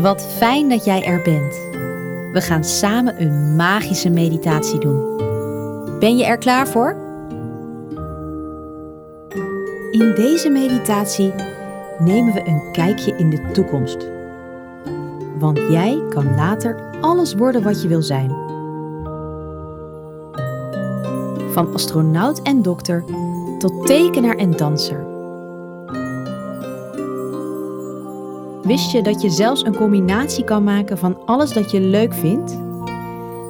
Wat fijn dat jij er bent. We gaan samen een magische meditatie doen. Ben je er klaar voor? In deze meditatie nemen we een kijkje in de toekomst. Want jij kan later alles worden wat je wil zijn. Van astronaut en dokter tot tekenaar en danser. Wist je dat je zelfs een combinatie kan maken van alles dat je leuk vindt?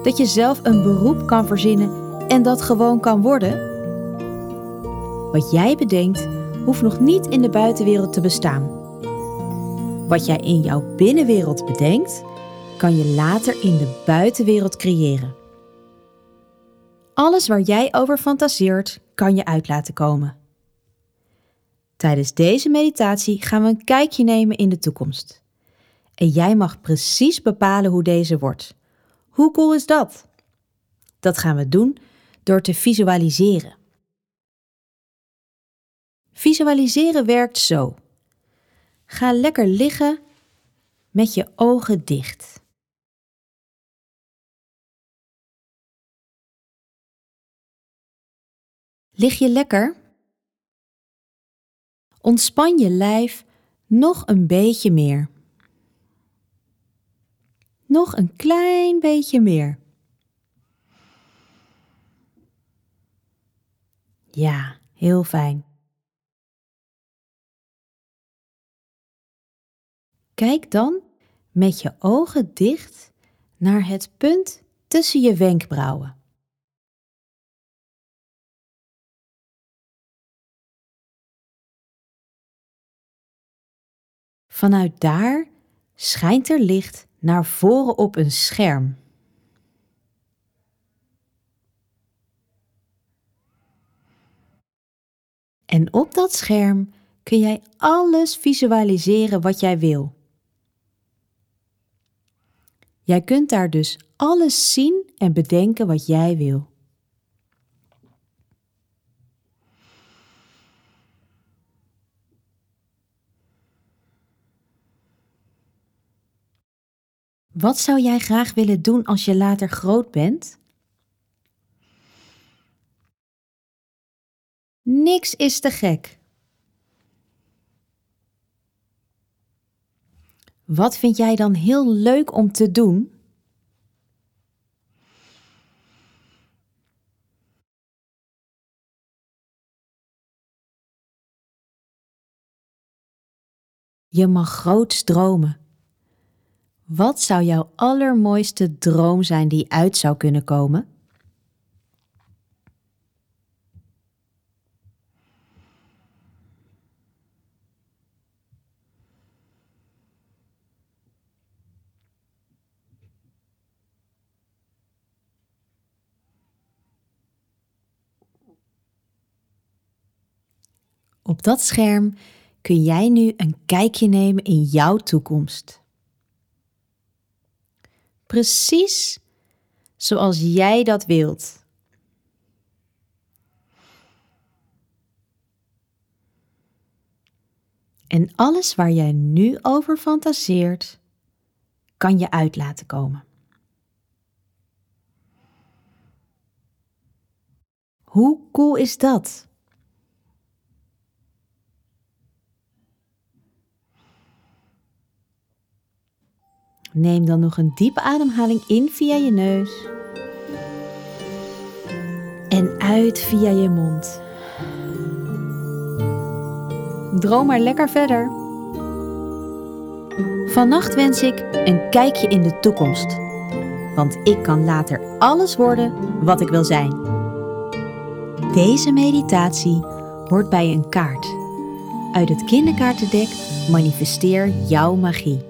Dat je zelf een beroep kan verzinnen en dat gewoon kan worden? Wat jij bedenkt, hoeft nog niet in de buitenwereld te bestaan. Wat jij in jouw binnenwereld bedenkt, kan je later in de buitenwereld creëren. Alles waar jij over fantaseert, kan je uit laten komen. Tijdens deze meditatie gaan we een kijkje nemen in de toekomst. En jij mag precies bepalen hoe deze wordt. Hoe cool is dat? Dat gaan we doen door te visualiseren. Visualiseren werkt zo. Ga lekker liggen met je ogen dicht. Lig je lekker? Ontspan je lijf nog een beetje meer. Nog een klein beetje meer. Ja, heel fijn. Kijk dan met je ogen dicht naar het punt tussen je wenkbrauwen. Vanuit daar schijnt er licht naar voren op een scherm. En op dat scherm kun jij alles visualiseren wat jij wil. Jij kunt daar dus alles zien en bedenken wat jij wil. Wat zou jij graag willen doen als je later groot bent? Niks is te gek. Wat vind jij dan heel leuk om te doen? Je mag groot dromen. Wat zou jouw allermooiste droom zijn die uit zou kunnen komen? Op dat scherm kun jij nu een kijkje nemen in jouw toekomst. Precies zoals jij dat wilt. En alles waar jij nu over fantaseert, kan je uit laten komen. Hoe cool is dat? Neem dan nog een diepe ademhaling in via je neus. En uit via je mond. Droom maar lekker verder. Vannacht wens ik een kijkje in de toekomst. Want ik kan later alles worden wat ik wil zijn. Deze meditatie hoort bij een kaart. Uit het kinderkaartendek manifesteer jouw magie.